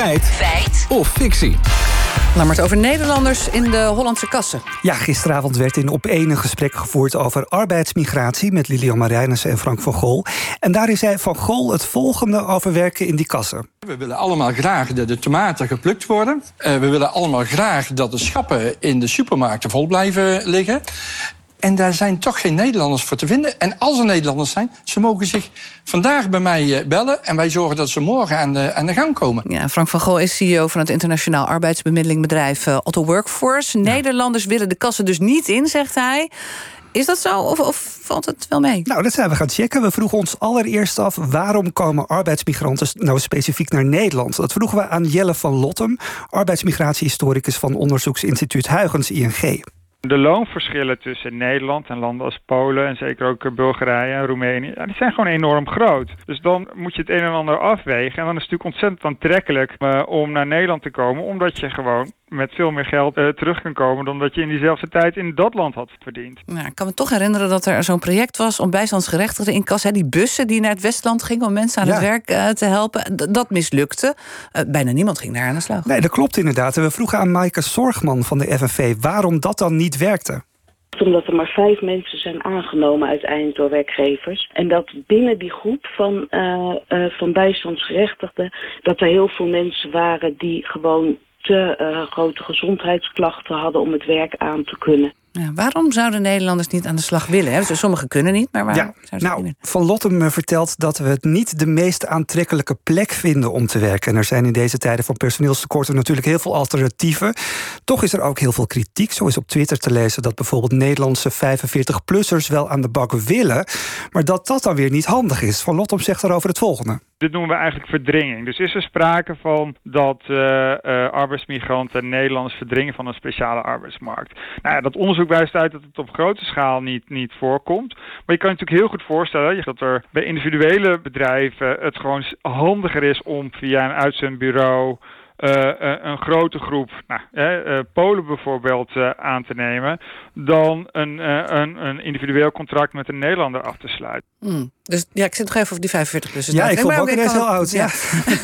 Feit. Feit. Of fictie. maar het over Nederlanders in de Hollandse kassen. Ja, gisteravond werd in op een gesprek gevoerd over arbeidsmigratie met Lilian Marijnissen en Frank van Gol. En daarin zei Van Gol het volgende over werken in die kassen. We willen allemaal graag dat de tomaten geplukt worden. Uh, we willen allemaal graag dat de schappen in de supermarkten vol blijven liggen. En daar zijn toch geen Nederlanders voor te vinden. En als er Nederlanders zijn, ze mogen zich vandaag bij mij eh, bellen. En wij zorgen dat ze morgen aan de, aan de gang komen. Ja, Frank van Gol is CEO van het internationaal arbeidsbemiddelingbedrijf uh, Otto Workforce. Nederlanders willen de kassen dus niet in, zegt hij. Is dat zo of, of, valt het wel mee? Nou, dat zijn we gaan checken. We vroegen ons allereerst af waarom komen arbeidsmigranten nou specifiek naar Nederland? Dat vroegen we aan Jelle van Lottem, arbeidsmigratiehistoricus van onderzoeksinstituut Huygens ING. De loonverschillen tussen Nederland en landen als Polen en zeker ook Bulgarije en Roemenië, die zijn gewoon enorm groot. Dus dan moet je het een en ander afwegen. En dan is het natuurlijk ontzettend aantrekkelijk uh, om naar Nederland te komen, omdat je gewoon met veel meer geld uh, terug kan komen dan dat je in diezelfde tijd in dat land had verdiend. Nou, ik kan me toch herinneren dat er zo'n project was om bijstandsgerechtigden in kas, die bussen die naar het Westland gingen om mensen aan het werk uh, te helpen. dat mislukte. Uh, bijna niemand ging daar aan de slag. Nee, dat klopt inderdaad. We vroegen aan Maaike Zorgman van de FNV waarom dat dan niet werkte omdat er maar vijf mensen zijn aangenomen uiteindelijk door werkgevers. En dat binnen die groep van, uh, uh, van bijstandsgerechtigden... dat er heel veel mensen waren die gewoon te uh, grote gezondheidsklachten hadden om het werk aan te kunnen. Ja, waarom zouden Nederlanders niet aan de slag willen? Sommigen kunnen niet, maar waarom ja, nou, Van Lottem eh, vertelt dat we het niet de meest aantrekkelijke plek vinden om te werken. En er zijn in deze tijden van personeelstekorten natuurlijk heel veel alternatieven. Toch is er ook heel veel kritiek. Zo is op Twitter te lezen dat bijvoorbeeld Nederlandse 45-plussers wel aan de bak willen, maar dat dat dan weer niet handig is. Van Lottem zegt daarover het volgende. Dit noemen we eigenlijk verdringing. Dus is er sprake van dat uh, uh, arbeidsmigranten Nederlanders verdringen van een speciale arbeidsmarkt? Nou ja, dat onderzoek wijst uit dat het op grote schaal niet, niet voorkomt. Maar je kan je natuurlijk heel goed voorstellen dat er bij individuele bedrijven het gewoon handiger is om via een uitzendbureau uh, een grote groep, nou, Polen bijvoorbeeld, aan te nemen, dan een, een, een, individueel contract met een Nederlander af te sluiten. Mm. Dus ja, ik zit nog even op die 45 plus. Ja, ik vond ook ineens heel oud. Ja.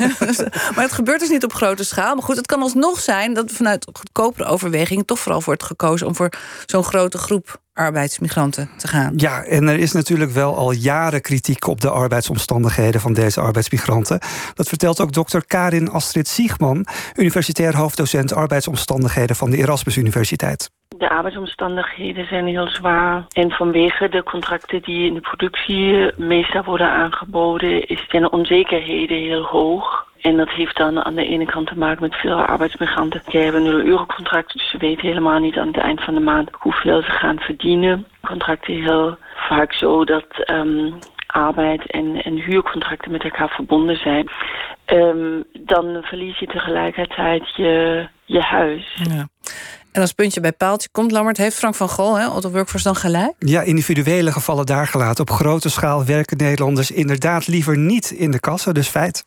maar het gebeurt dus niet op grote schaal. Maar goed, het kan alsnog zijn dat vanuit goedkopere overwegingen toch vooral wordt gekozen om voor zo'n grote groep arbeidsmigranten te gaan. Ja, en er is natuurlijk wel al jaren kritiek op de arbeidsomstandigheden van deze arbeidsmigranten. Dat vertelt ook dokter Karin Astrid Siegman, universitair hoofddocent arbeidsomstandigheden van de Erasmus Universiteit. De arbeidsomstandigheden zijn heel zwaar. En vanwege de contracten die in de productie meestal worden aangeboden, is de onzekerheden heel hoog. En dat heeft dan aan de ene kant te maken met veel arbeidsmigranten. Die hebben een urencontract, dus ze weten helemaal niet aan het eind van de maand hoeveel ze gaan verdienen. Contracten heel vaak zo dat um, arbeid en, en huurcontracten met elkaar verbonden zijn. Um, dan verlies je tegelijkertijd je, je huis. Ja. En als puntje bij paaltje komt, Lammert, heeft Frank van Gol, hè, Otto Workforce, dan gelijk? Ja, individuele gevallen daar gelaten. Op grote schaal werken Nederlanders inderdaad liever niet in de kassen, dus feit.